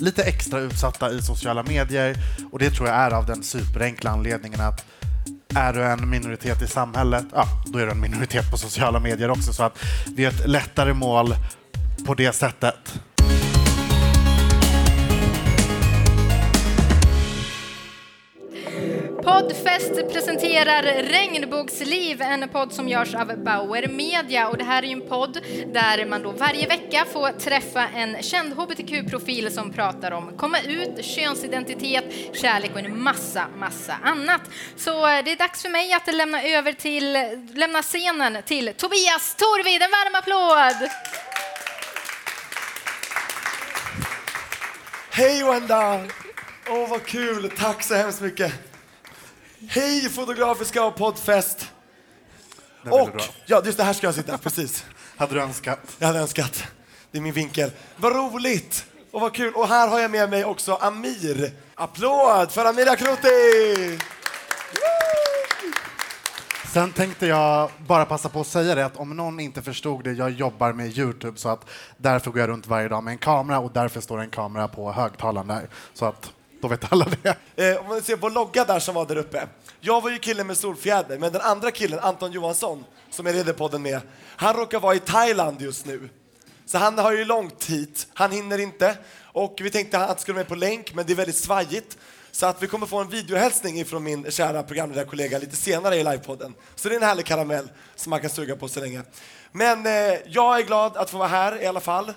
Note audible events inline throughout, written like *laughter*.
lite extra utsatta i sociala medier och det tror jag är av den superenkla anledningen att är du en minoritet i samhället, ja, då är du en minoritet på sociala medier också så att det är ett lättare mål på det sättet. Poddfest presenterar Regnbågsliv, en podd som görs av Bauer Media. Och det här är ju en podd där man då varje vecka får träffa en känd hbtq-profil som pratar om komma ut, könsidentitet, kärlek och en massa, massa annat. Så eh, det är dags för mig att lämna över till, lämna scenen till Tobias Torvid. En varm applåd! Hej Wanda! Åh vad kul, tack så hemskt mycket. Hej Fotografiska och poddfest. Det är väldigt Och, bra. ja just det här ska jag sitta, *laughs* precis. Hade du önskat? Jag hade önskat. Det är min vinkel. Vad roligt och vad kul. Och här har jag med mig också Amir. Applåd för Amir Akroti! Sen tänkte jag bara passa på att säga det att om någon inte förstod det, jag jobbar med Youtube så att därför går jag runt varje dag med en kamera och därför står en kamera på högtalaren där. Så att då vet alla det. Eh, om man ser vår logga där som var där uppe. Jag var ju killen med solfjäder, men den andra killen, Anton Johansson, som jag leder podden med, han råkar vara i Thailand just nu. Så han har ju långt hit, han hinner inte. Och vi tänkte att han skulle med på länk, men det är väldigt svajigt. Så att vi kommer få en videohälsning från min kära programledarkollega lite senare i livepodden. Så det är en härlig karamell som man kan suga på så länge. Men eh, jag är glad att få vara här i alla fall.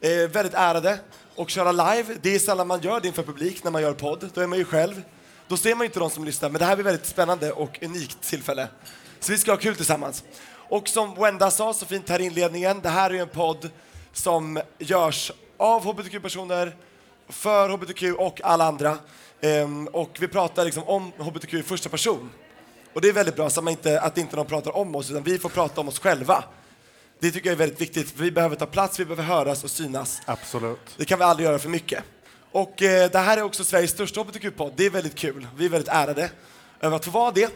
Eh, väldigt ärade och köra live. Det är sällan man gör det inför publik när man gör podd. Då är man ju själv. Då ser man ju inte de som lyssnar, men det här blir väldigt spännande och unikt tillfälle. Så vi ska ha kul tillsammans. Och som Wenda sa så fint här i inledningen, det här är ju en podd som görs av hbtq-personer, för hbtq och alla andra. Ehm, och vi pratar liksom om hbtq i första person. Och det är väldigt bra så att, man inte, att inte någon pratar om oss, utan vi får prata om oss själva. Det tycker jag är väldigt viktigt, för vi behöver ta plats, vi behöver höras och synas. Absolut. Det kan vi aldrig göra för mycket. Och eh, det här är också Sveriges största hbtq-podd. Det är väldigt kul. Vi är väldigt ärade över att få vara det.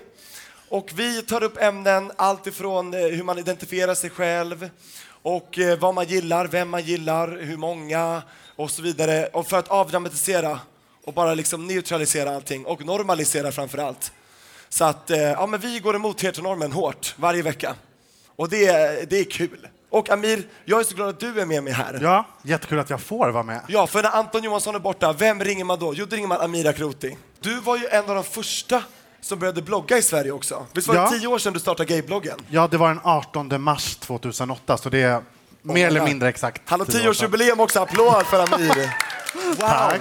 Och vi tar upp ämnen allt ifrån eh, hur man identifierar sig själv och eh, vad man gillar, vem man gillar, hur många och så vidare. Och för att avdramatisera och bara liksom neutralisera allting och normalisera framför allt. Så att eh, ja, men vi går emot heteronormen hårt varje vecka. Och det, är- det är kul. Och Amir, jag är så glad att du är med mig här. Ja, jättekul att jag får vara med. Ja, för när Anton Johansson är borta, vem ringer man då? Jo, då ringer man Amira Kroti. Du var ju en av de första som började blogga i Sverige också. Visst var det Ja. tio år sedan du startade gaybloggen? Ja, det var den 18 mars 2008, så det är mer eller God. mindre exakt Han har tioårsjubileum också, applåd för Amir. *laughs* Wow! Tack.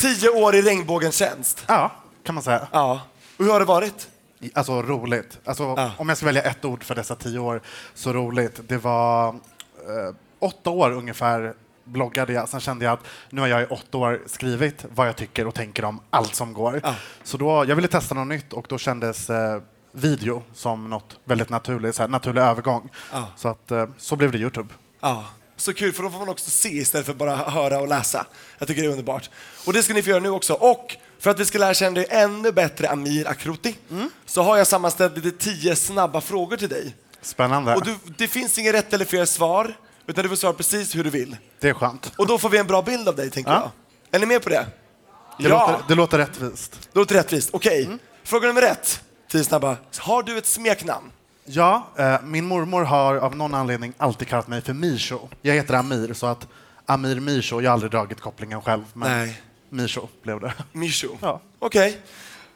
Tio år i regnbågens tjänst. Ja, kan man säga. Ja. Och hur har det varit? Alltså roligt. Alltså, Ja. Om jag ska välja ett ord för dessa tio år, så roligt. Det var eh, åtta år ungefär bloggade jag. Sen kände jag att nu har jag i åtta år skrivit vad jag tycker och tänker om allt som går. Ja. Så då, jag ville testa något nytt och då kändes eh, video som något väldigt naturligt, så här, naturlig övergång. Ja. Så, att, eh, så blev det Youtube. Ja, så kul för då får man också se istället för bara höra och läsa. Jag tycker det är underbart. Och det ska ni få göra nu också. Och för att vi ska lära känna dig ännu bättre, Amir Akroti, så har jag sammanställt lite tio snabba frågor till dig. Spännande. Och du, det finns inget rätt eller fel svar, utan du får svara precis hur du vill. Det är skönt. Och då får vi en bra bild av dig, tänker Ja. jag. Är ni med på det? Det, låter, det låter rättvist. Det låter rättvist. Okej, fråga nummer ett. Tio snabba. Har du ett smeknamn? Ja, eh, min mormor har av någon anledning alltid kallat mig för Misho. Jag heter Amir, så att Amir Misho, jag har aldrig dragit kopplingen själv, men Nej. Misho blev det. Misho. *laughs* Ja. Okej.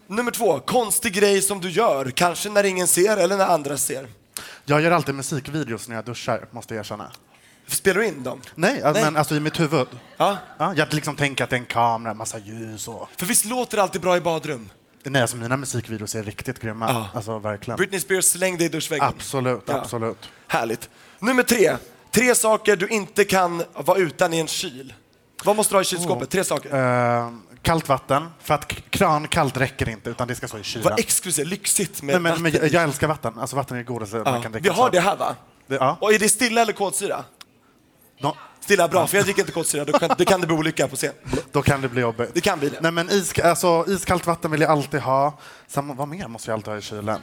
Nummer två. Konstig grej som du gör, kanske när ingen ser eller när andra ser. Jag gör alltid musikvideos när jag duschar, måste jag erkänna. Spelar du in dem? Nej, Nej. men alltså i mitt huvud. Ja. Ja, jag liksom tänker att det är en kamera, massa ljus och... För visst låter det alltid bra i badrum? Nej, alltså mina musikvideos är riktigt grymma. Ja. Alltså verkligen. Britney Spears släng dig i duschväggen. Absolut, Ja. absolut. Härligt. Nummer tre. Tre saker du inte kan vara utan i en kyl. Vad måste du ha i kylskåpet? Tre saker. Eh, kallt vatten, för att k- krankallt räcker inte utan det ska stå i kylen. Vad exklusivt, lyxigt med Nej, men, men jag, jag älskar vatten. Alltså vatten är det godaste man kan dricka. Vi har så- det här va? Det, ja. Och är det stilla eller kolsyra? Nå, Stilla, bra, för jag dricker inte kolsyra. Då kan, det kan det bli olycka på scen. då kan det bli jobbigt. Det kan bli det. Nej, men isk, alltså, iskallt vatten vill jag alltid ha. Sen, vad mer måste jag alltid ha i kylen?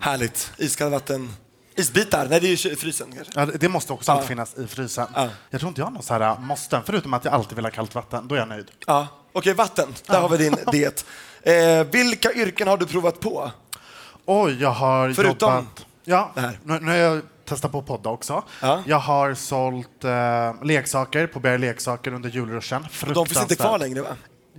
Härligt. Iskallt vatten. Isbitar? Nej, det är ju frysen kanske. Ja, det måste också alltid finnas i frysen. Ja. Jag tror inte jag har någon så här äh, måsten, förutom att jag alltid vill ha kallt vatten. Då är jag nöjd. Ja. Okej, vatten. Där har vi din *laughs* diet. Eh, vilka yrken har du provat på? Oj, jag har Förutom jobbat... Ja, nu, nu har jag testat på att podda också. Ja. Jag har sålt eh, leksaker på Berg Leksaker under julruschen. De finns inte kvar längre va?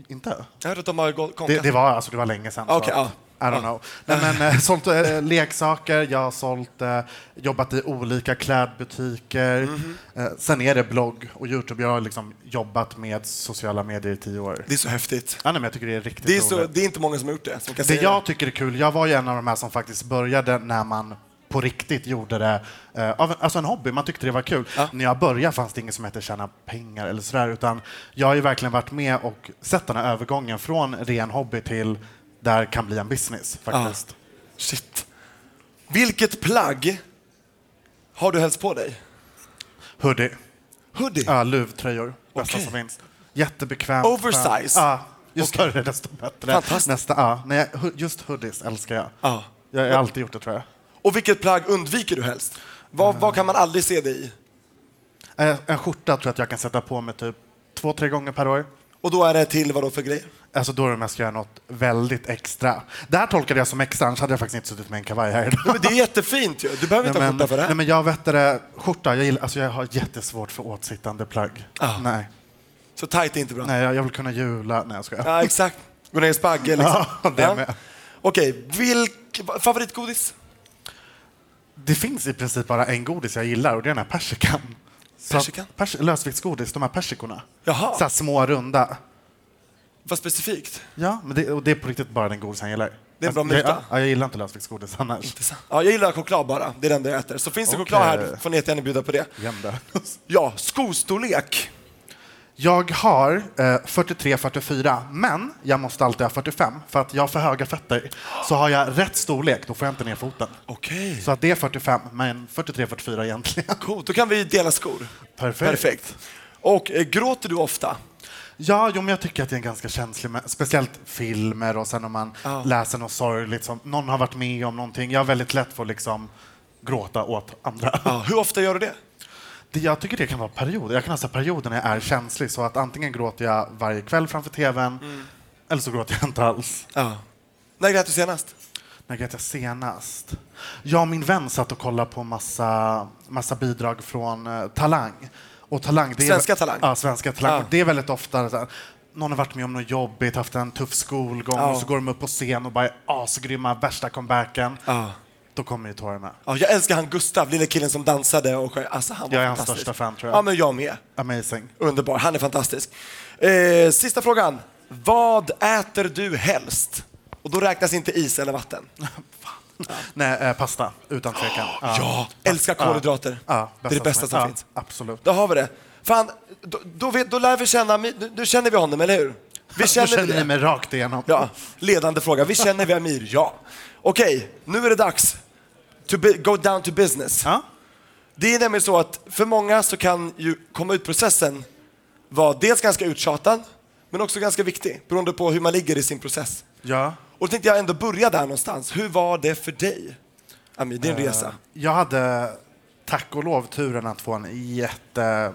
Inte? Jag hörde att de har gått Det, konkat. det, var, alltså, det var länge sedan. Okej, så ja. I don't know. Nej, men, eh, *laughs* sålt eh, leksaker, jag har sålt, eh, jobbat i olika klädbutiker. Mhm. Eh, sen är det blogg och Youtube. Jag har liksom jobbat med sociala medier i tio år. Det är så häftigt. Ja, nej, men jag tycker det är riktigt Det är, så, det är inte många som har gjort det. Som kan Det jag tycker är kul, jag var ju en av de här som faktiskt började när man på riktigt gjorde det av en, alltså en hobby, man tyckte det var kul. Ja. När jag började fanns det inget som hette tjäna pengar eller sådär, utan jag har ju verkligen varit med och sett den här övergången från ren hobby till där kan bli en business faktiskt. Shit. Vilket plagg har du helst på dig? Hoodie, Hoodie? ja, luvtröjor, bästa Okej. som finns. Jättebekvämt. Oversize? Ja, ju större desto bättre. Fantastiskt. Nästa, ja, nej, just hoodies älskar jag. Ja. Jag har alltid gjort det tror jag. Och vilket plagg undviker du helst? Vad, vad kan man aldrig se dig i? Eh, En skjorta tror jag att jag kan sätta på mig typ två, tre gånger per år. Och då är det till vad då för grej? Alltså då är det mest göra något väldigt extra. Det här tolkade jag som extra, annars hade jag faktiskt inte suttit med en kavaj här idag. Nej, men det är jättefint ju. Du behöver inte Nej, ha skjorta för det här. nej, men jag vet det, skjorta, jag, gillar, alltså jag har jättesvårt för åtsittande plagg. Ah. Nej, Så tajt är inte bra. nej, jag jag vill kunna jula. Nej, jag skojar. Ja, exakt. Gå ner i spagge liksom. Ja, det med. Okej, vilk... favoritgodis? Det finns i princip bara en godis jag gillar och det är den här persikan. Persikan? Pers, lösviktsgodis, de här persikorna. Jaha. Så här små, runda. Vad specifikt? Ja, men det, och det är på riktigt bara den godis jag gillar. Det är en bra Alltså, jag, jag gillar inte lösviktsgodis annars. Ja, jag gillar choklad bara. Det är det enda jag äter. Så finns det Okej. choklad här får ni jättegärna bjuda på det. Jämda. Ja, skostorlek. Jag har eh, 43-44, men jag måste alltid ha 45 för att jag har för höga fötter. Så har jag rätt storlek, då får jag inte ner foten. Okej. Så att det är 45, men 43-44 egentligen. Coolt, då kan vi dela skor. Perfekt. Perfekt. Och eh, gråter du ofta? Ja, jo, men jag tycker att det är en ganska känslig, speciellt filmer och sen om man Ja. läser något sorgligt som någon har varit med om någonting. Jag har väldigt lätt för att liksom gråta åt andra. Ja, hur ofta gör du det? Det, jag tycker det kan vara perioder. Jag kan ha så här perioder när jag är känslig så att antingen gråter jag varje kväll framför tvn Mm. eller så gråter jag inte alls. Ja. När grät du senast? När grät jag senast? Jag och min vän satt och kollade på massa, massa bidrag från eh, Talang. Och talang det är, Svenska Talang? Ja, svenska Talang. Ja. Det är väldigt ofta så här, någon har varit med om något jobbigt, haft en tuff skolgång Ja. och så går de upp på scen och bara är asgrymma, värsta comebacken. Ja. Då kommer ju tårarna. Ja, jag älskar han Gustav, lille killen som dansade och sjöng. Alltså, han var Jag är hans fantastisk. största fan, tror jag. Ja, men jag med. Amazing. Underbar, han är fantastisk. Eh, sista frågan. Vad äter du helst? Och då räknas inte is eller vatten. *laughs* Nej, eh, pasta, utan tvekan. *gasps* Ja, älskar kolhydrater. Ja, det är det bästa som ja, finns. Absolut. Då har vi det. Fan, då, då, vet, då lär vi känna, nu, nu känner vi honom, eller hur? Vi *laughs* känner, känner vi ni mig rakt igenom. Ja, ledande fråga. Vi känner vi Amir? Ja. Okej, nu är det dags to be, go down to business. Ja. Det är nämligen så att för många så kan ju komma ut-processen vara dels ganska uttjatad, men också ganska viktig, beroende på hur man ligger i sin process. ja. Och då tänkte jag ändå börja där någonstans. Hur var det för dig, Amir, din resa? Jag hade tack och lov turen att få en jätte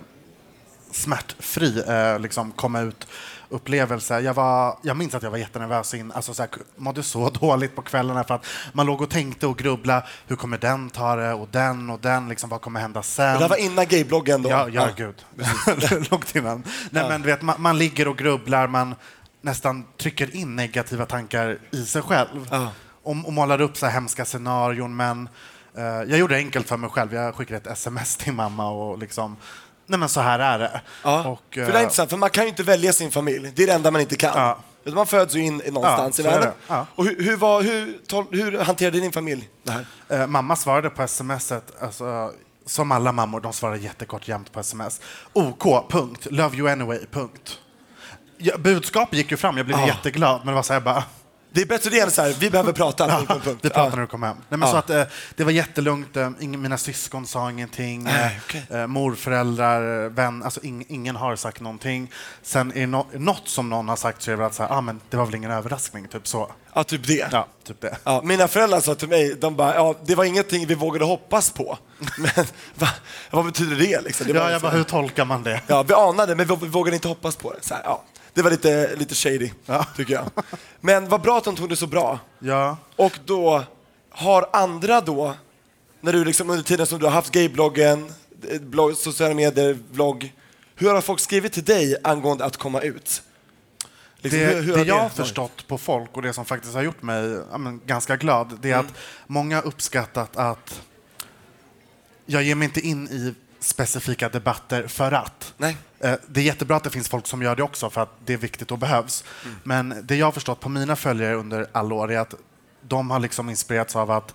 smärtfri eh, liksom, komma ut upplevelse. Jag, var, jag minns att jag var jättenervös in, alltså så här, mådde så *laughs* dåligt på kvällarna för att man låg och tänkte och grubblade. Hur kommer den ta det? Och den och den, liksom, vad kommer hända sen? Det var innan gaybloggen då? Ja, ja, gud. *laughs* *laughs* Långt innan. Nej, men, du vet, man, man ligger och grubblar, man nästan trycker in negativa tankar i sig själv. Ja. Och, och målar upp så här hemska scenarion, men eh, jag gjorde det enkelt för mig själv. Jag skickade ett sms till mamma och liksom, nej men så här är det. Ja, Och, för det är eh, intressant, för man kan ju inte välja sin familj. Det är det enda man inte kan. Ja. Man föds ju in någonstans Ja, i världen. Ja. Och hur, hur, var, hur, hur hanterade din familj det här? Eh, mamma svarade på smset, alltså, som alla mammor, de svarar jättekort jämt på sms. OK, punkt. Love you anyway, punkt. Ja, budskapet gick ju fram, jag blev jätteglad, men det var så här bara... Det är bättre det än så här, vi behöver prata. punkt, punkt, punkt. Vi pratar när du kom hem. Nej, men så att, eh, det var jättelugnt. Eh, ingen, mina syskon sa ingenting. Nej, okej. eh, morföräldrar, vän, alltså ing, ingen har sagt någonting. Sen är det no, något som någon har sagt så är det väl att så här, ah, men det var väl ingen överraskning, typ så. Ja, typ det. Ja, typ det. Ja, mina föräldrar sa till mig, de bara, ja, det var ingenting vi vågade hoppas på. *laughs* Men va, vad betyder det? Liksom? det var Ja, jag så bara, hur tolkar man det? ja, vi anade, men vi, vi vågade inte hoppas på det. Så här, ja. Det var lite, lite shady, Ja. tycker jag. Men vad bra att de tog det så bra. Ja. Och då, har andra då, när du liksom under tiden som du har haft gaybloggen, eh, blogg, sociala medier, vlogg, hur har folk skrivit till dig angående att komma ut? Liksom, Det, hur- hur det jag har förstått på folk och det som faktiskt har gjort mig ja, ganska glad, det är Mm. att många uppskattat att jag ger mig inte in i specifika debatter för att. Nej. Eh, Det är jättebra att det finns folk som gör det också för att det är viktigt och behövs. Mm. Men det jag har förstått på mina följare under alla år är att de har liksom inspirerats av att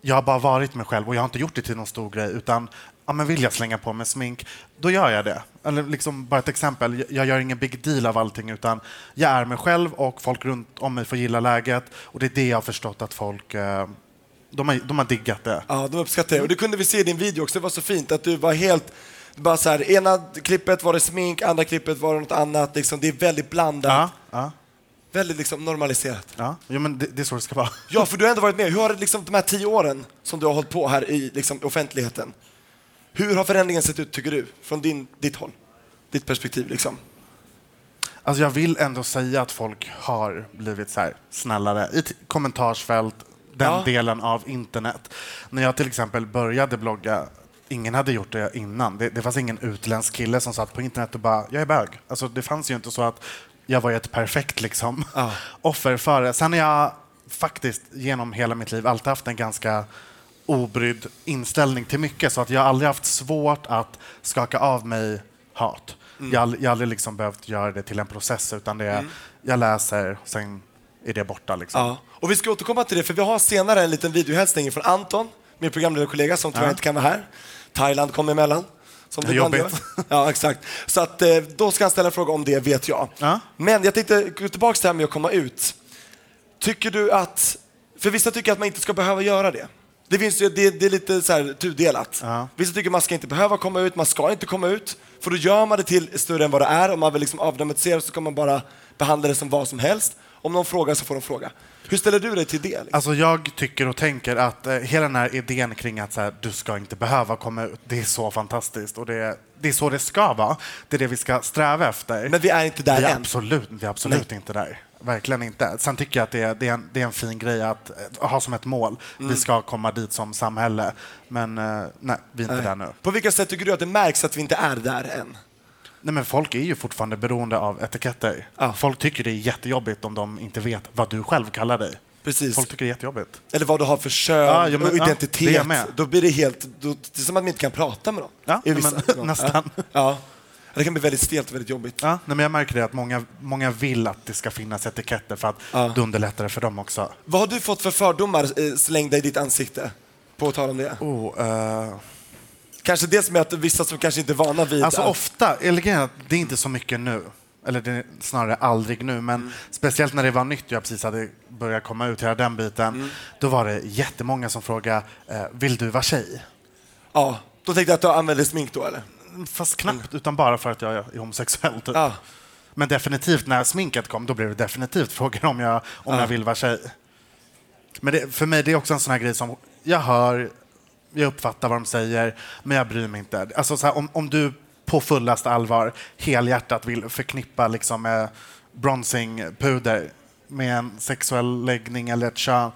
jag har bara varit mig själv och jag har inte gjort det till någon stor grej utan ja, men vill jag slänga på mig smink, då gör jag det. Eller liksom bara ett exempel, jag- jag gör ingen big deal av allting utan jag är mig själv och folk runt om mig får gilla läget och det är det jag har förstått att folk eh, de har, de har diggat det. Ja, de uppskattar det. Och det kunde vi se i din video också. Det var så fint att du var helt... Bara så här, ena klippet var det smink, andra klippet var det något annat. Liksom, det är väldigt blandat. Ja, ja, Väldigt liksom normaliserat. ja. Jo, men det, det är så det ska vara. Ja, *laughs* för du har ändå varit med. Hur har det liksom, de här tio åren som du har hållit på här i liksom, offentligheten, hur har förändringen sett ut tycker du? Från din, ditt håll? Ditt perspektiv liksom. Alltså jag vill ändå säga att folk har blivit så här snällare i kommentarsfält, den Ja. delen av internet. När jag till exempel började blogga, ingen hade gjort det innan. Det, det fanns ingen utländsk kille som satt på internet och bara, jag är bög. Alltså det fanns ju inte så att jag var ett perfekt liksom, Ja. *laughs* offer för det. Sen har jag faktiskt genom hela mitt liv alltid haft en ganska obrydd inställning till mycket så att jag har aldrig haft svårt att skaka av mig hat. Mm. Jag jag har aldrig liksom behövt göra det till en process utan det är, jag läser, sen är det borta. Liksom. Ja. Och vi ska återkomma till det, för vi har senare en liten videohälsning från Anton, min programledarkollega som tyvärr Ja. inte kan vara här. Thailand kom emellan. Som det Jobbigt. Ja, exakt. Så att, eh, då ska han ställa en fråga om det, vet jag. Ja. Men jag tänkte gå tillbaka till det här med att komma ut. Tycker du att... För vissa tycker att man inte ska behöva göra det. Det, finns det, det är lite så här tudelat. Ja. Vissa tycker man ska inte behöva komma ut, man ska inte komma ut. För då gör man det till större än vad det är. Om man vill liksom avdramatisera så ska man bara behandla det som vad som helst. Om någon frågar så får de fråga. Hur ställer du dig till det? Liksom? Alltså jag tycker och tänker att eh, hela den här idén kring att så här, du ska inte behöva komma ut, det är så fantastiskt och det, det är så det ska vara. Det är det vi ska sträva efter. Men vi är inte där vi är än. absolut, vi är absolut inte där. Verkligen inte. Sen tycker jag att det är, det är, en, det är en fin grej att eh, ha som ett mål. Mm. Vi ska komma dit som samhälle. Men eh, nej, vi är inte där nu. På vilka sätt tycker du att det märks att vi inte är där än? Nej, men folk är ju fortfarande beroende av etiketter. Ja. Folk tycker det är jättejobbigt om de inte vet vad du själv kallar dig. Precis. Folk tycker det är jättejobbigt. Eller vad du har för kön Ja, ja, men- och ja, identitet. med. Då blir det helt... Då, det är som att man inte kan prata med dem. Ja, I men *laughs* nästan. Ja. ja. Det kan bli väldigt stelt och väldigt jobbigt. Ja, nej, men jag märker det att många, många vill att det ska finnas etiketter för att Ja. det underlättar för dem också. Vad har du fått för fördomar eh, slängda i ditt ansikte? På tal om det. Oh, eh, Kanske dels med att vissa som kanske inte är vana vid... alltså att- ofta, eller är det är inte så mycket nu. Eller det är snarare aldrig nu, men Mm. speciellt när det var nytt, jag precis hade börjat komma ut, hela den biten, Mm. då var det jättemånga som frågade, eh, vill du vara tjej? Ja, då tänkte jag att du använder smink då eller? Fast knappt, utan bara för att jag är homosexuell. Typ. Ja. Men definitivt när sminket kom, då blev det definitivt frågan om jag, om Ja. jag vill vara tjej. Men det, för mig det är också en sån här grej som jag hör, jag uppfattar vad de säger, men jag bryr mig inte. Alltså så här, om, om du på fullaste allvar helhjärtat vill förknippa liksom, med bronzingpuder med en sexuell läggning eller ett kön,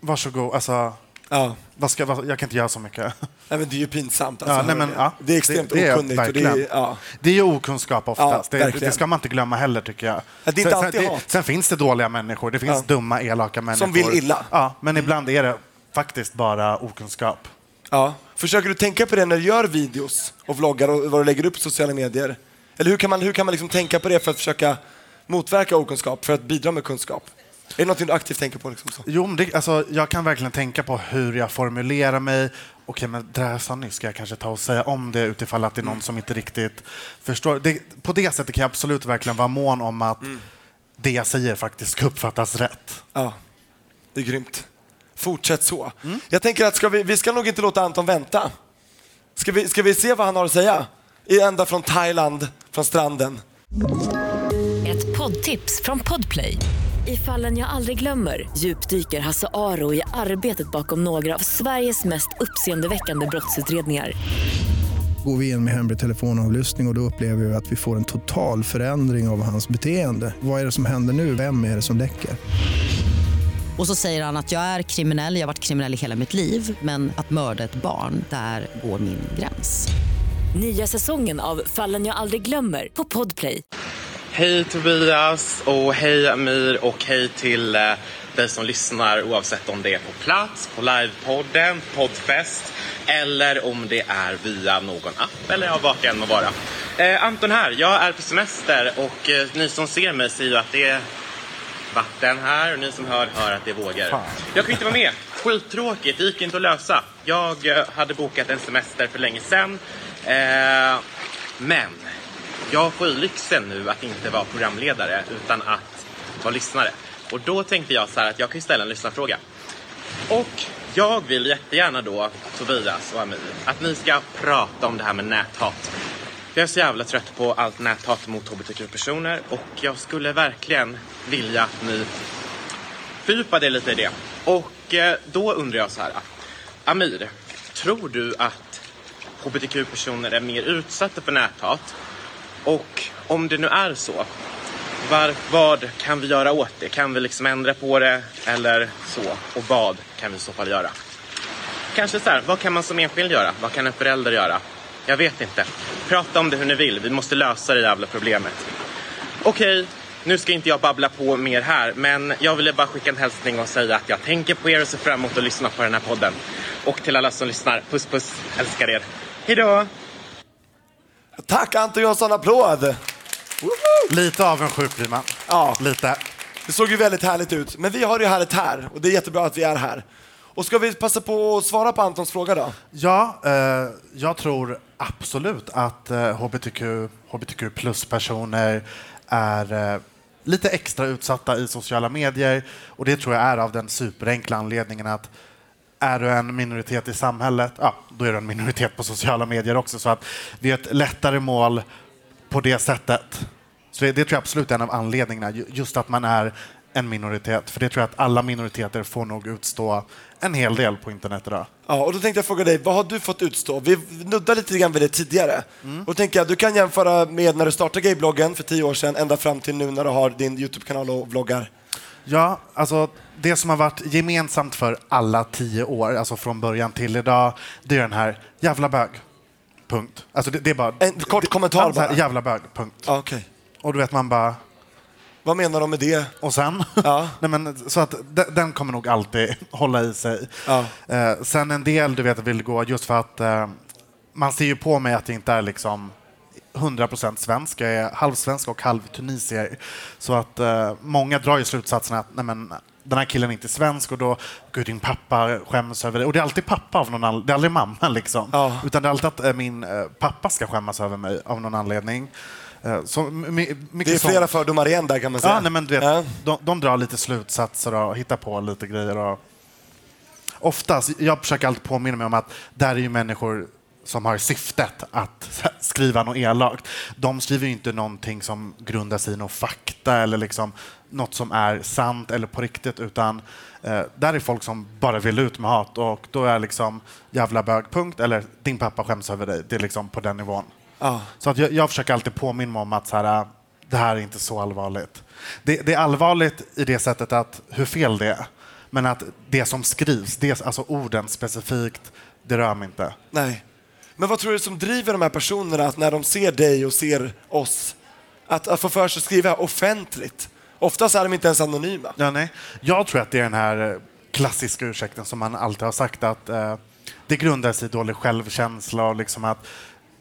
varsågod. Alltså, Ja. vad ska, vad, jag kan inte göra så mycket. Nej, men det är ju pinsamt. Alltså, Ja, nej, men, det. ja, det är extremt det är okunnigt. och det, är, ja. Det är ju okunskap oftast. Det, det ska man inte glömma heller, tycker jag. Ja, det är inte sen, alltid sen, sen finns det dåliga människor. Det finns dumma, elaka människor. vill illa. Ja, men ibland är det faktiskt bara okunskap. Ja. Försöker du tänka på det när du gör videos och vloggar och vad du lägger upp på sociala medier? Eller hur kan man, hur kan man liksom tänka på det för att försöka motverka okunskap, för att bidra med kunskap? Är det någonting du aktivt tänker på? Liksom så? Jo, men det, alltså, jag kan verkligen tänka på hur jag formulerar mig. Okej, men det här jag sa nyss, ska jag kanske ta och säga om det utifall att det är någon som inte riktigt förstår. Det, på det sättet kan jag absolut verkligen vara mån om att det jag säger faktiskt ska uppfattas rätt. Ja, det är grymt. Fortsätt så. Jag tänker att ska vi, vi ska nog inte låta Anton vänta. Ska vi, ska vi se vad han har att säga? I ända från Thailand, från stranden. Ett poddtips från Podplay. I fallen jag aldrig glömmer djupdyker Hasse Aro i arbetet bakom några av Sveriges mest uppseendeväckande brottsutredningar. Går vi in med hemlig telefonavlyssning och, och då upplever vi att vi får en total förändring av hans beteende. Vad är det som händer nu? Vem är det som läcker? Och så säger han att jag är kriminell, jag har varit kriminell i hela mitt liv men att mörda ett barn, där går min gräns. Nya säsongen av Fallen jag aldrig glömmer på Podplay. Hej Tobias och hej Amir och hej till eh, dig som lyssnar oavsett om det är på plats, på livepodden, poddfest eller om det är via någon app eller ja, vart det än må vara. Eh, Anton här, jag är på semester och eh, ni som ser mig ser ju att det är vatten här och ni som hör hör att det är vågor. Jag kan inte vara med. Skittråkigt, det gick inte att lösa. Jag eh, hade bokat en semester för länge sedan. Eh, men jag får ju lyxen nu att inte vara programledare utan att vara lyssnare. Och då tänkte jag så här att jag kan ju ställa en lyssnarfråga. Och jag vill jättegärna då, Tobias och Amir, att ni ska prata om det här med näthat. Jag är så jävla trött på allt näthat mot hbtq-personer och jag skulle verkligen vilja att ni fördjupade er lite i det. Och eh, då undrar jag så här. Amir, tror du att hbtq-personer är mer utsatta för näthat? Och om det nu är så, var, vad kan vi göra åt det? Kan vi liksom ändra på det eller så? Och vad kan vi i så fall göra? Kanske så här, vad kan man som enskild göra? Vad kan en förälder göra? Jag vet inte. Prata om det hur ni vill. Vi måste lösa det jävla problemet. Okej, nu ska inte jag babbla på mer här, men jag ville bara skicka en hälsning och säga att jag tänker på er och ser fram emot att lyssna på den här podden. Och till alla som lyssnar, puss puss, älskar er. Hej då! Tack Anton Jönsson, applåd! Lite avundsjuk blir man. Ja. Lite. Det såg ju väldigt härligt ut, men vi har det ju härligt här och det är jättebra att vi är här. Och ska vi passa på att svara på Antons fråga då? Ja, eh, jag tror absolut att eh, hbtq, hbtq plus-personer är eh, lite extra utsatta i sociala medier. Och det tror jag är av den superenkla anledningen att är du en minoritet i samhället, ja, då är du en minoritet på sociala medier också. Så att det är ett lättare mål på det sättet. Så det, det tror jag absolut är en av anledningarna, just att man är en minoritet. För det tror jag att alla minoriteter får nog utstå en hel del på internet idag. Ja, och då tänkte jag fråga dig, vad har du fått utstå? Vi nuddade lite grann vid det tidigare. Och då tänker jag, du kan jämföra med när du startade gaybloggen för tio år sedan, ända fram till nu när du har din YouTube-kanal och vloggar. Ja, alltså det som har varit gemensamt för alla tio år, alltså från början till idag, det är den här jävla bög. Punkt. Alltså det, det är bara... En kort kommentar bara. Jävla bög, punkt. Ja, Okej. Och du vet man bara... Vad menar de med det? Och sen? Ja. *laughs* Nej, men, så att den, den kommer nog alltid *laughs* hålla i sig. Ja. Eh, sen en del du vet vill gå just för att eh, man ser ju på mig att jag inte är liksom 100% svensk. Jag är halvsvensk och halv tunisier. Så att eh, många drar ju slutsatsen att nej, men, den här killen är inte svensk och då, gud din pappa skäms över det. Och det är alltid pappa av någon anledning, det är aldrig mamma liksom. Ja. Utan det är alltid att eh, min eh, pappa ska skämmas över mig av någon anledning. Eh, mycket Det är flera fördomar igen där kan man säga. Ja, nej, men du vet, Ja. de, de drar lite slutsatser och hittar på lite grejer. Och... Oftast, jag försöker alltid påminna mig om att där är ju människor som har syftet att *laughs* skriva något elakt. De skriver ju inte någonting som grundar sig i någon fakta eller liksom något som är sant eller på riktigt, utan eh, där är folk som bara vill ut med hat och då är liksom jävla bög, punkt, eller din pappa skäms över dig. Det är liksom på den nivån. Ja. Så att jag, jag försöker alltid påminna mig om att så här, det här är inte så allvarligt. Det, det är allvarligt i det sättet att hur fel det är, men att det som skrivs, det, alltså orden specifikt, det rör mig inte. Nej. Men vad tror du som driver de här personerna att när de ser dig och ser oss, att, att få för sig att skriva offentligt? Oftast är de inte ens anonyma. Ja, nej. Jag tror att det är den här eh, klassiska ursäkten som man alltid har sagt att eh, det grundar sig i dålig självkänsla och liksom att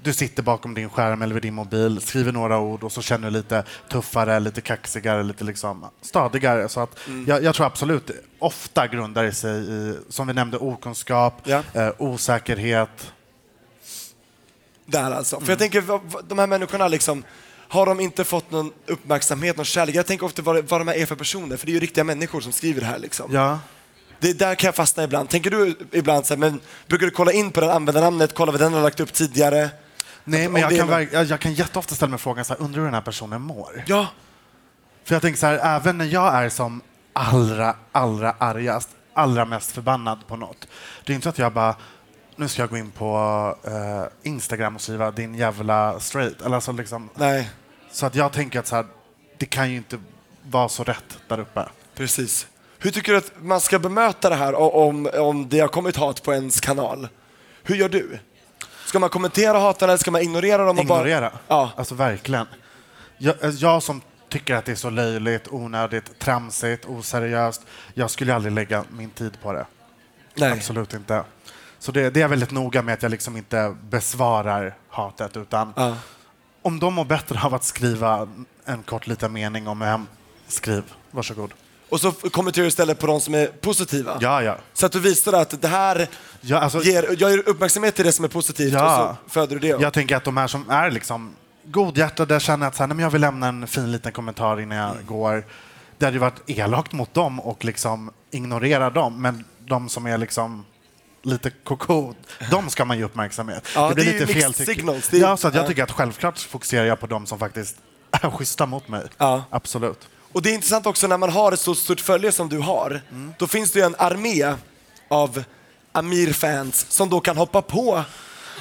du sitter bakom din skärm eller vid din mobil, skriver några ord och så känner du lite tuffare, lite kaxigare, lite liksom stadigare. Så att Mm. jag, jag tror absolut, ofta grundar det sig i, som vi nämnde, okunskap, eh, osäkerhet. Där alltså. Mm. För jag tänker, vad- vad- de här människorna liksom, har de inte fått någon uppmärksamhet, någon kärlek? Jag tänker ofta vad, det- vad de här är för personer, för det är ju riktiga människor som skriver det här. Liksom. Ja. Det, där kan jag fastna ibland. Tänker du ibland så här, men brukar du kolla in på den användarnamnet, kolla vad den har lagt upp tidigare? Nej, men jag kan, verk- jag, jag kan jätteofta ställa mig frågan, så här, undrar hur den här personen mår? Ja. För jag tänker så här, även när jag är som allra, allra argast, allra mest förbannad på något. Det är inte så att jag bara, nu ska jag gå in på eh, Instagram och skriva din jävla straight. Eller alltså liksom, Nej. Så att jag tänker att så här, det kan ju inte vara så rätt där uppe. Precis. Hur tycker du att man ska bemöta det här o- om, om det har kommit hat på ens kanal? Hur gör du? Ska man kommentera hatarna eller ska man ignorera dem? Och Ignorera. Bara... Ja. Alltså verkligen. Jag, jag som tycker att det är så löjligt, onödigt, tramsigt, oseriöst. Jag skulle aldrig lägga min tid på det. Nej. Absolut inte. Så det, det är jag väldigt noga med att jag liksom inte besvarar hatet utan Ja. om de mår bättre av att skriva en kort liten mening om hem, skriv. Varsågod. Och så kommenterar du istället på de som är positiva? Ja, ja. Så att du visar att det här Ja, alltså, ger, jag ger uppmärksamhet till det som är positivt Ja. och så föder du det. Jag tänker att de här som är liksom godhjärtade känner att så här, nej, men jag vill lämna en fin liten kommentar innan jag Mm. går. Det hade ju varit elakt mot dem och liksom ignorera dem, men de som är liksom lite koko, de ska man ge uppmärksamhet. Ja, det blir det lite fel. signals. Det är- Ja, så att jag ja. tycker att självklart fokuserar jag på de som faktiskt *laughs* är schyssta mot mig. Ja. Absolut. Och det är intressant också när man har ett så stort följe som du har, Mm. då finns det ju en armé av Amir-fans som då kan hoppa på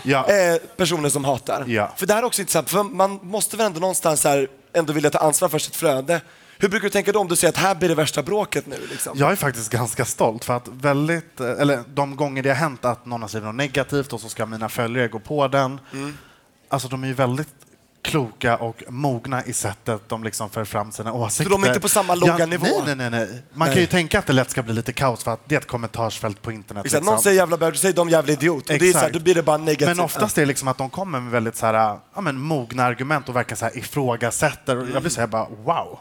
Ja. eh, personer som hatar. Ja. För det här är också intressant, för man måste väl ändå någonstans här ändå vilja ta ansvar för sitt flöde. Hur brukar du tänka då om du säger att här blir det värsta bråket nu? Liksom? Jag är faktiskt ganska stolt för att väldigt, eh, eller de gånger det har hänt att någon har skrivit något negativt och så ska mina följare gå på den. Mm. Alltså de är ju väldigt kloka och mogna i sättet de liksom för fram sina åsikter. de är inte på samma låga nivå? Nej, nej, nej. nej. Man Nej. kan ju tänka att det lätt ska bli lite kaos för att det är ett kommentarsfält på internet. Exakt, liksom. Någon säger jävla bög, du säger de jävla idiot. Och det är så här, Exakt. då blir det bara negativt. Men oftast är det liksom att de kommer med väldigt så här, ja, men mogna argument och verkar så här ifrågasätter. Och jag blir säga bara wow.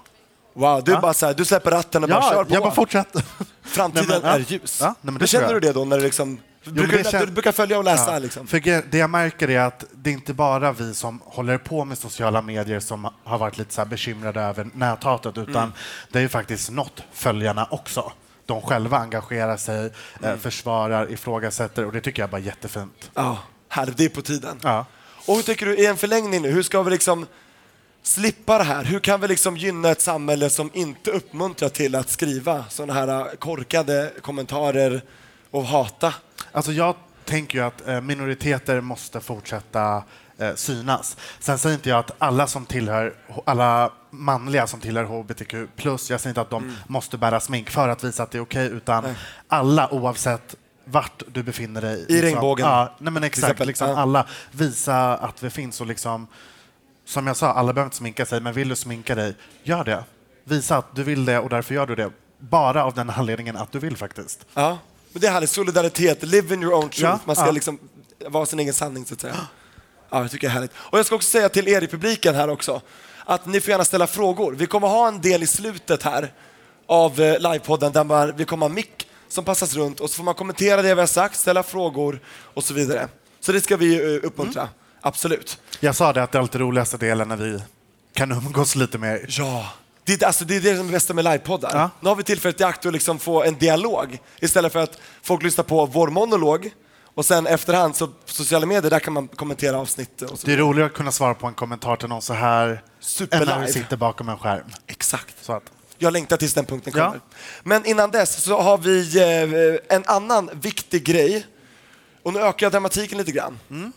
Wow, du, är Ja. bara så här, du släpper ratten och bara Ja, kör på. jag bara fortsätter. Framtiden Nej, men, är ljus. Ja, nej, det känner jag. du det då? När det liksom, Jo, brukar, men du, det kän- du brukar följa och läsa? Ja, Liksom. För det jag märker är att det är inte bara vi som håller på med sociala medier som har varit lite så här bekymrade över näthatet, utan Mm. det är ju faktiskt nått följarna också. De själva engagerar sig, eh, försvarar, ifrågasätter och det tycker jag bara är jättefint. Ja, härligt. Det är på tiden. Ja. Och hur tycker du, i en förlängning nu, hur ska vi liksom slippa det här? Hur kan vi liksom gynna ett samhälle som inte uppmuntrar till att skriva sådana här äh, korkade kommentarer och hata? Alltså jag tänker ju att eh, minoriteter måste fortsätta eh, synas. Sen säger inte jag att alla som tillhör, alla manliga som tillhör hbtq+, jag säger inte att de Mm. måste bära smink för att visa att det är okej, utan alla oavsett vart du befinner dig. I regnbågen, Ja, nej men exakt. Liksom. Alla visa att vi finns och liksom, som jag sa, alla behöver inte sminka sig, men vill du sminka dig, gör det. Visa att du vill det och därför gör du det. Bara av den anledningen att du vill faktiskt. Ja, men det är härligt. Solidaritet, live in your own truth. Ja, Man ska ja. liksom vara sin egen sanning så att säga. Ja, jag tycker det är härligt. Och jag ska också säga till er i publiken här också att ni får gärna ställa frågor. Vi kommer ha en del i slutet här av eh, livepodden där man, vi kommer ha mick som passas runt och så får man kommentera det vi har sagt, ställa frågor och så vidare. Så det ska vi eh, uppmuntra. Mm. Absolut. Jag sa det att det är alltid roligaste delen när vi kan umgås lite mer. Ja. Det, är- alltså, det är det som är bästa med livepoddar. Ja. Nu har vi tillfället i akt att liksom få en dialog istället för att folk lyssnar på vår monolog och sen efterhand så sociala medier där kan man kommentera avsnitt och så. Det är roligare att kunna svara på en kommentar till någon så här än när Superlive. du sitter bakom en skärm. Exakt. Så att, Jag längtar tills den punkten Ja. kommer. Men innan dess så har vi eh, en annan viktig grej. Och nu ökar jag dramatiken lite grann. Mm.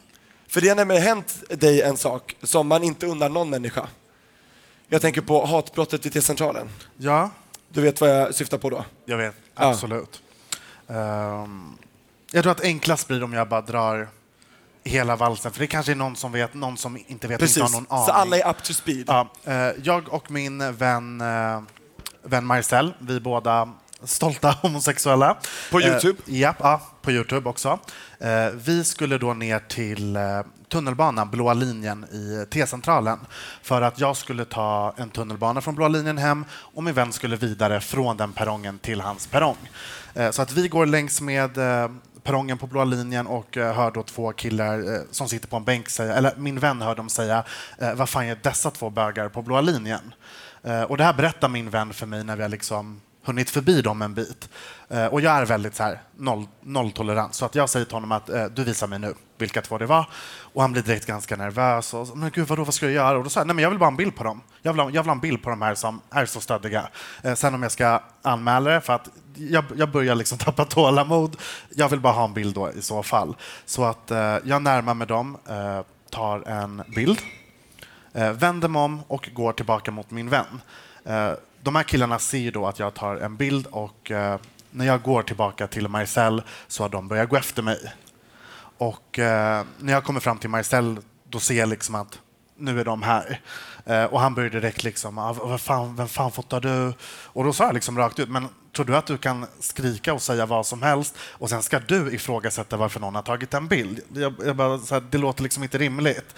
För det har nämligen hänt dig en sak som man inte undrar någon människa. Jag tänker på hatbrottet vid T-centralen. ja, Du vet vad jag syftar på då? jag vet. Ja. Absolut. Ehm, jag tror att enklast blir om jag bara drar hela valsen. För det kanske är någon som vet, någon som inte vet, Precis, inte har någon aning. så alla är up to speed. Ja, eh, jag och min vän, eh, vän Marcel, vi båda stolta *laughs* homosexuella. På Youtube? Eh, japp, ja, på Youtube också. Eh, vi skulle då ner till eh, tunnelbana, blåa linjen i T-centralen för att jag skulle ta en tunnelbana från blåa linjen hem och min vän skulle vidare från den perrongen till hans perrong. Eh, så att vi går längs med eh, perrongen på blåa linjen och eh, hör då två killar eh, som sitter på en bänk säga, eller min vän hör dem säga, eh, vad fan är dessa två bögar på blåa linjen? Eh, och det här berättar min vän för mig när vi har liksom hunnit förbi dem en bit. Eh, och jag är väldigt så här, noll, nolltolerant, så att jag säger till honom att eh, du visar mig nu vilka två det var. Och han blir direkt ganska nervös. Och, så, men gud, vadå, vad ska jag göra? Och då sa jag, nej men jag vill bara ha en bild på dem. Jag vill ha, jag vill ha en bild på de här som är så stöddiga. Eh, sen om jag ska anmäla det, för att jag, jag börjar liksom *laughs* tappa tålamod. Jag vill bara ha en bild då i så fall. Så att eh, jag närmar mig dem, eh, tar en bild, eh, vänder mig om och går tillbaka mot min vän. Eh, de här killarna ser då att jag tar en bild och eh, när jag går tillbaka till Marcel så har de börjat gå efter mig. Och eh, när jag kommer fram till Marcel då ser jag liksom att nu är de här. Eh, och han börjar direkt liksom, ah, fan, vem fan fotar du? Och då sa jag liksom rakt ut, men tror du att du kan skrika och säga vad som helst och sen ska du ifrågasätta varför någon har tagit en bild? Jag, jag bara, så här, det låter liksom inte rimligt.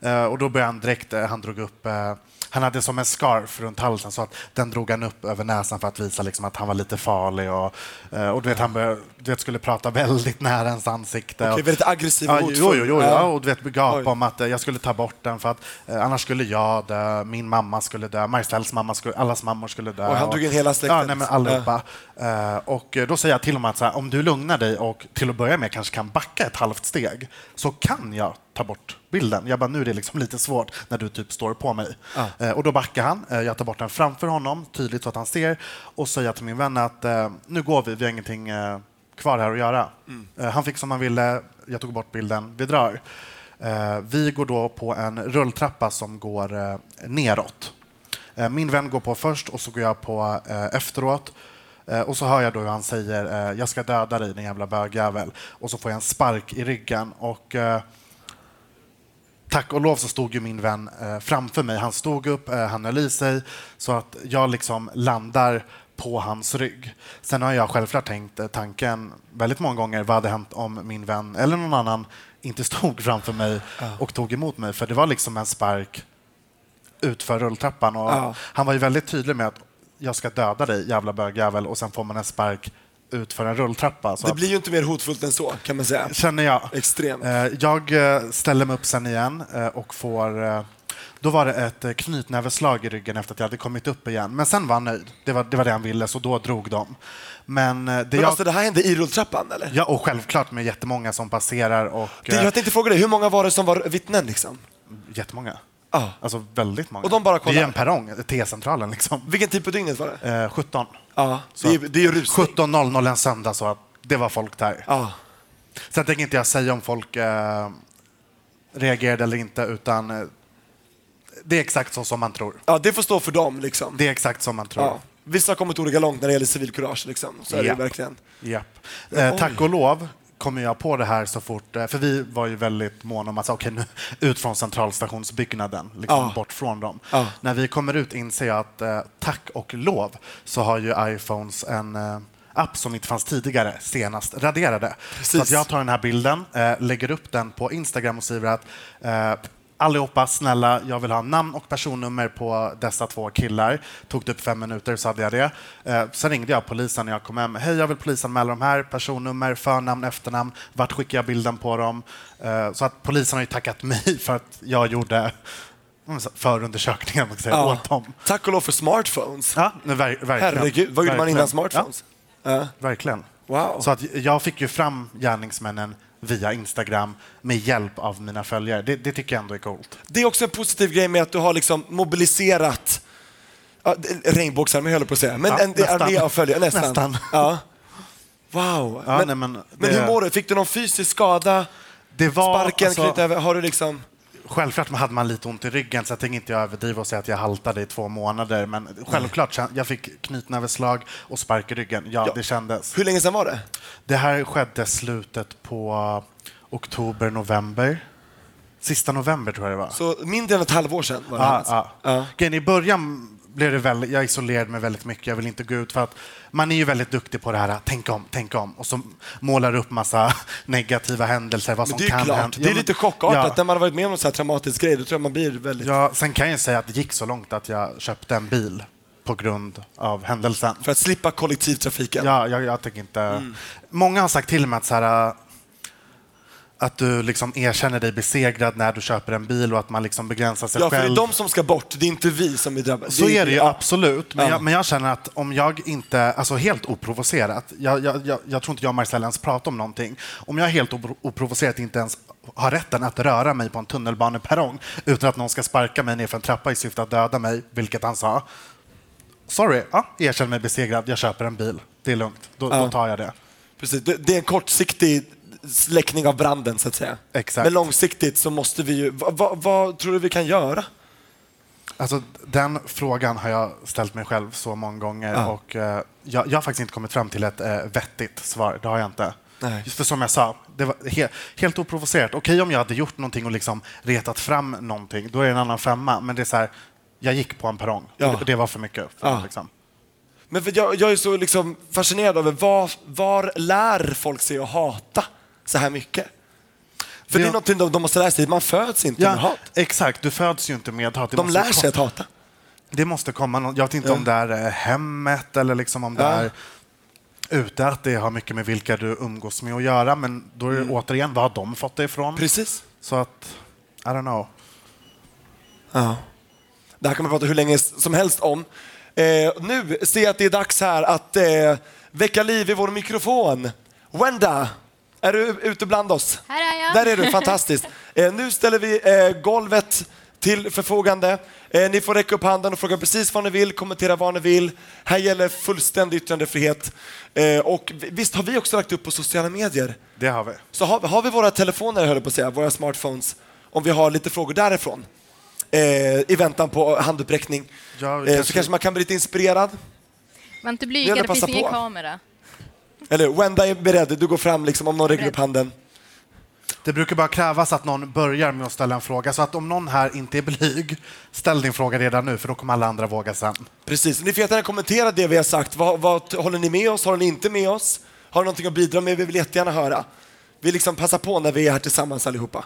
Eh, och då började han direkt, eh, han drog upp eh, han hade som en scarf runt halsen så att den drog han upp över näsan för att visa liksom att han var lite farlig. Och, eh, och du vet, han började, du vet, skulle prata väldigt nära ens ansikte. Okej, väldigt aggressiv och ja, jo, jo, jo, Ja. ja. och du vet, gapa Oj. om att eh, jag skulle ta bort den för att eh, annars skulle jag dö, min mamma skulle dö, Marcels mamma skulle, allas mammor skulle dö. Oj, han och- drog in hela släkten. Ja, nej, men allihopa. Eh, och då säger jag till honom att här, om du lugnar dig och till att börja med kanske kan backa ett halvt steg så kan jag ta bort bilden. Jag bara, nu är det liksom lite svårt när du typ står på mig. Eh, och då backar han. Eh, jag tar bort den framför honom, tydligt så att han ser och säger till min vän att eh, nu går vi, vi har ingenting kvar här att göra. Eh, han fick som han ville, jag tog bort bilden, vi drar. Vi går då på en rulltrappa som går neråt. Min vän går på först och så går jag på efteråt. Och så hör jag då hur han säger jag ska döda dig din jävla bögjävel. Och så får jag en spark i ryggen. Och tack och lov så stod ju min vän eh, framför mig. Han stod upp, eh, han höll i sig så att jag liksom landar på hans rygg. Sen har jag självklart tänkt eh, tanken väldigt många gånger, vad hade hänt om min vän eller någon annan inte *laughs* stod framför mig och tog emot mig? För det var liksom en spark utför rulltrappan. Och Ja. Han var ju väldigt tydlig med att jag ska döda dig, jävla bögjävel, och sen får man en spark utför en rulltrappa. Det blir ju inte mer hotfullt än så, kan man säga. känner jag. Extremt. Eh, Jag eh, ställer mig upp sen igen eh, och får... Då var det ett knytnäveslag i ryggen efter att jag hade kommit upp igen. Men sen var han nöjd. Det var det, var det han ville, så då drog de. Men det Men jag... alltså, det här hände i rulltrappan, eller? Ja, och självklart med jättemånga som passerar och... Det, jag tänkte fråga dig, hur många var det som var vittnen? Liksom? Jättemånga. Ja. Alltså väldigt många. Och de bara det är en perrong, T-centralen liksom. Vilken tid på dygnet var det? Eh, 17. Ja, Så det är, det är ju rusning. 17.00 en söndag, så att det var folk där. Ja. Sen tänker inte jag säga om folk eh, reagerade eller inte, utan eh, det är exakt så som man tror. ja, det får stå för dem. Liksom. Det är exakt som man tror. Ja. Vissa har kommit olika långt när det gäller civilkurage. Liksom. Så är det verkligen. Japp. Eh, tack och lov kommer jag på det här så fort, eh, för vi var ju väldigt måna om att okej, nu ut från centralstationsbyggnaden, liksom Ja. bort från dem. Ja. När vi kommer ut inser jag att eh, tack och lov så har ju iPhones en eh, app som inte fanns tidigare, senast raderade. Så Precis. att jag tar den här bilden, eh, lägger upp den på Instagram och skriver att Allihopa, snälla, jag vill ha namn och personnummer på dessa två killar. Tog upp fem minuter så hade jag det. Eh, sen ringde jag polisen när jag kom hem. Hej, jag vill polisanmäla de här. Personnummer, förnamn, efternamn. Vart skickar jag bilden på dem? Eh, så att polisen har ju tackat mig *laughs* för att jag gjorde förundersökningen man säga, Ja. åt dem. Tack och lov för smartphones. Ja, ver- verkligen. Herregud, vad gjorde man innan smartphones? Ja. Ja, verkligen. Wow. Så att jag fick ju fram gärningsmännen via Instagram med hjälp av mina följare. Det, det tycker jag ändå är coolt. Det är också en positiv grej med att du har liksom mobiliserat ja, regnbågsarmé höll jag på att säga, men Ja, en nästan. armé av följare. Nästan. Nästan. Ja. Wow. Ja, men, nej, men men det- hur mår du? Fick du någon fysisk skada? Det var, Sparken, alltså- över? Har du liksom... Självklart hade man lite ont i ryggen, så jag tänker inte överdriva och säga att jag haltade i två månader. Men självklart, jag fick knytnäveslag och spark i ryggen. Ja, Ja. det kändes. Hur länge sedan var det? Det här skedde slutet på oktober, november. Sista november tror jag det var. Så mindre än ett halvår sedan var det alltså. ja. Grejen, I början blev det väldigt, jag isolerade mig väldigt mycket. Jag vill inte gå ut för att man är ju väldigt duktig på det här, tänk om, tänk om. Och så målar upp massa *laughs* negativa händelser, vad som det är kan klart, hända. det är lite chockartat. Ja. När man har varit med om en sån här traumatisk grej, då tror jag man blir väldigt... Ja, sen kan jag säga att det gick så långt att jag köpte en bil på grund av händelsen. För att slippa kollektivtrafiken? Ja, jag, jag tänker inte... Mm. Många har sagt till mig att, så här, att du liksom erkänner dig besegrad när du köper en bil och att man liksom begränsar sig Ja, för det själv. är de som ska bort, det är inte vi som är drabbade. Så är det ju ja. absolut, men, Ja. jag, men jag känner att om jag inte, alltså helt oprovocerat, jag, jag, jag, tror inte jag och Marcel ens pratar om någonting, om jag helt opro- oprovocerat inte ens har rätten att röra mig på en tunnelbaneperrong utan att någon ska sparka mig ner för en trappa i syfte att döda mig, vilket han sa. Sorry, ja, erkänn mig besegrad, jag köper en bil, det är lugnt, då, Ja. då tar jag det. Precis, det, det är en kortsiktig släckning av branden så att säga. Exakt. Men långsiktigt så måste vi ju... Vad, vad, vad tror du vi kan göra? Alltså, den frågan har jag ställt mig själv så många gånger Ja. och eh, jag, jag har faktiskt inte kommit fram till ett eh, vettigt svar. Det har jag inte. Nej. Just för som jag sa, det var he, helt oprovocerat. Okej om jag hade gjort någonting och liksom retat fram någonting, då är det en annan femma. Men det är så här, jag gick på en perrong. Ja. Det, det var för mycket. För Ja. mig, liksom. Men jag, jag är så liksom fascinerad över var, var lär folk sig att hata så här mycket? För det, Det- är någonting de, de måste lära sig, man föds inte med Ja, hat. exakt. Du föds ju inte med hat. Det De lär sig att hata. Det måste komma Jag vet inte Ja. om det är hemmet eller liksom om det Ja. är ute, att det har mycket med vilka du umgås med att göra. Men då är det återigen, vad har de fått det ifrån? Mm. Precis. Så att, I don't know. Ja. Det här kan man prata hur länge som helst om. Eh, nu ser jag att det är dags här att eh, väcka liv i vår mikrofon. Wenda, är du ute bland oss? Här är jag. Där är du, fantastiskt. *laughs* Eh, nu ställer vi eh, golvet till förfogande. Eh, ni får räcka upp handen och fråga precis vad ni vill, kommentera vad ni vill. Här gäller fullständig yttrandefrihet. Eh, och vi- visst har vi också lagt upp på sociala medier? Det har vi. Så har, har vi våra telefoner, höll jag på att säga, våra smartphones, om vi har lite frågor därifrån eh, i väntan på handuppräckning. Ja, eh, kanske- Så kanske man kan bli lite inspirerad. Var inte Det blyg, gäller det finns ingen på. kamera. Eller Wenda är beredd, du går fram liksom, om någon räcker upp handen. Det brukar bara krävas att någon börjar med att ställa en fråga. Så att om någon här inte är blyg, ställ din fråga redan nu för då kommer alla andra våga sen. Precis, ni får jättegärna kommentera det vi har sagt. Vad, vad, håller ni med oss? Håller ni inte med oss? Har ni någonting att bidra med? Vi vill jättegärna höra. Vi liksom passar på när vi är här tillsammans allihopa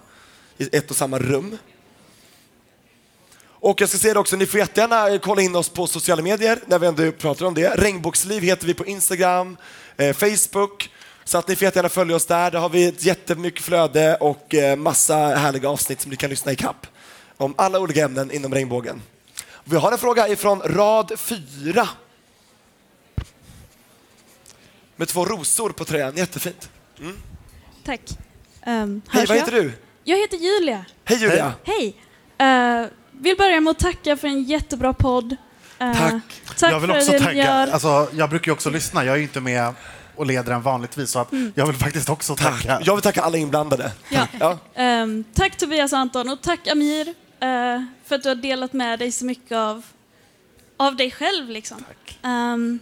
i ett och samma rum. Och jag ska säga det också, ni får jättegärna kolla in oss på sociala medier när vi ändå pratar om det. Regnbågsliv heter vi på Instagram, eh, Facebook. Så att ni får jättegärna följa oss där. Där har vi ett jättemycket flöde och eh, massa härliga avsnitt som ni kan lyssna i kapp om alla olika ämnen inom regnbågen. Vi har en fråga ifrån rad fyra. Med två rosor på tröjan, jättefint. Mm. Tack. Um, Hej, vad heter du? Jag heter Julia. Hej Julia! Hej. Uh, vill börja med att tacka för en jättebra podd. Uh, Tack. Tack jag vill för också gör. Alltså, jag brukar ju också lyssna. Jag är ju inte med och leder den vanligtvis. Så att Mm. jag vill faktiskt också tacka. Jag vill tacka alla inblandade. Ja. Ja. Ehm, tack Tobias och Anton och tack Amir eh, för att du har delat med dig så mycket av, av dig själv. Liksom. Ehm,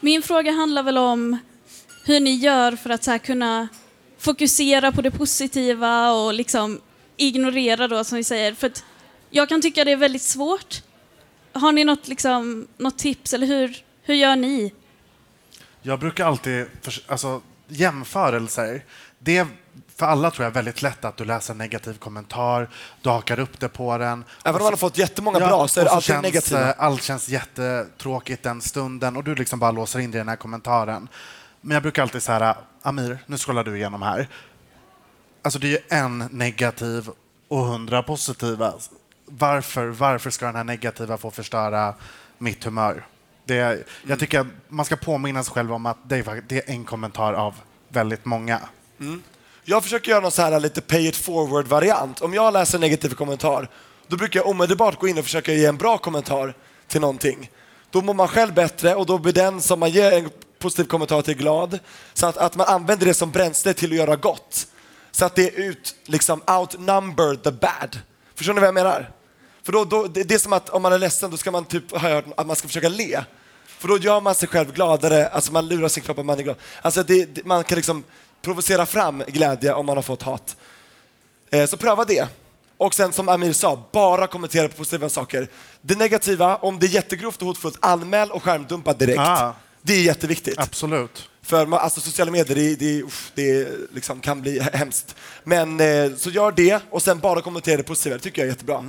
min fråga handlar väl om hur ni gör för att så här, kunna fokusera på det positiva och liksom ignorera då som vi säger. För att jag kan tycka det är väldigt svårt. Har ni något, liksom, något tips eller hur, hur gör ni? Jag brukar alltid, alltså jämförelser, det är för alla tror jag väldigt lätt att du läser en negativ kommentar, du hakar upp det på den. Även om man har fått jättemånga Ja, bra så är det alltid känns, negativa. eh, Allt känns jättetråkigt den stunden och du liksom bara låser in dig i den här kommentaren. Men jag brukar alltid säga, Amir, nu scrollar du igenom här. Alltså det är ju en negativ och hundra positiva. Varför, varför ska den här negativa få förstöra mitt humör? Det, jag tycker att man ska påminna sig själv om att det är, det är en kommentar av väldigt många. Mm. Jag försöker göra någon så här lite pay it forward-variant. Om jag läser en negativ kommentar, då brukar jag omedelbart gå in och försöka ge en bra kommentar till någonting. Då mår man själv bättre och då blir den som man ger en positiv kommentar till glad. Så att, att man använder det som bränsle till att göra gott. Så att det är ut, liksom outnumber the bad. Förstår ni vad jag menar? För då, då, det, är som att om man är ledsen, då ska man typ, har jag hört, att man ska försöka le. För då gör man sig själv gladare, alltså man lurar sin kropp att man är glad. Alltså det, det, man kan liksom provocera fram glädje om man har fått hat. Eh, så pröva det. Och sen som Amir sa, bara kommentera på positiva saker. Det negativa, om det är jättegrovt och hotfullt, anmäl och skärmdumpa direkt. Ah. Det är jätteviktigt. Absolut. För man, alltså, sociala medier, det, det, uff, det liksom kan bli hemskt. Men eh, så gör det och sen bara kommentera det positiva. Det tycker jag är jättebra.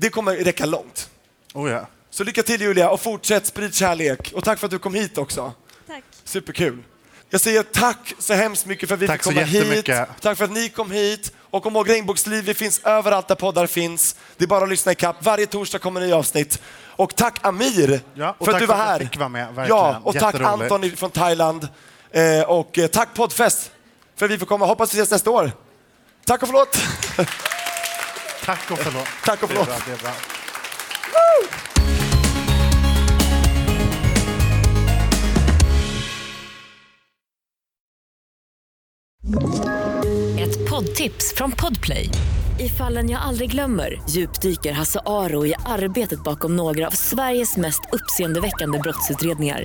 Det kommer räcka långt. Oh, ja. Så lycka till Julia och fortsätt sprid kärlek. Och tack för att du kom hit också. Tack. Superkul. Jag säger tack så hemskt mycket för att vi Tack fick så komma hit. Tack för att ni kom hit. Och kom ihåg, Regnbågsliv vi finns överallt där poddar finns. Det är bara att lyssna ikapp. Varje torsdag kommer nya avsnitt. Och tack Amir Ja, och för att tack du var för att här. jag fick vara med, verkligen. Ja, och tack. Anton från Thailand. Eh, och eh, tack Poddfest för att vi får komma. Hoppas vi ses nästa år. Tack och förlåt. *laughs* Tack och förlåt. *laughs* Tack och Det är förlåt. bra, det är bra. Ett poddtips från Podplay. I fallen jag aldrig glömmer djupdyker Hasse Aro i arbetet bakom några av Sveriges mest uppseendeväckande brottsutredningar.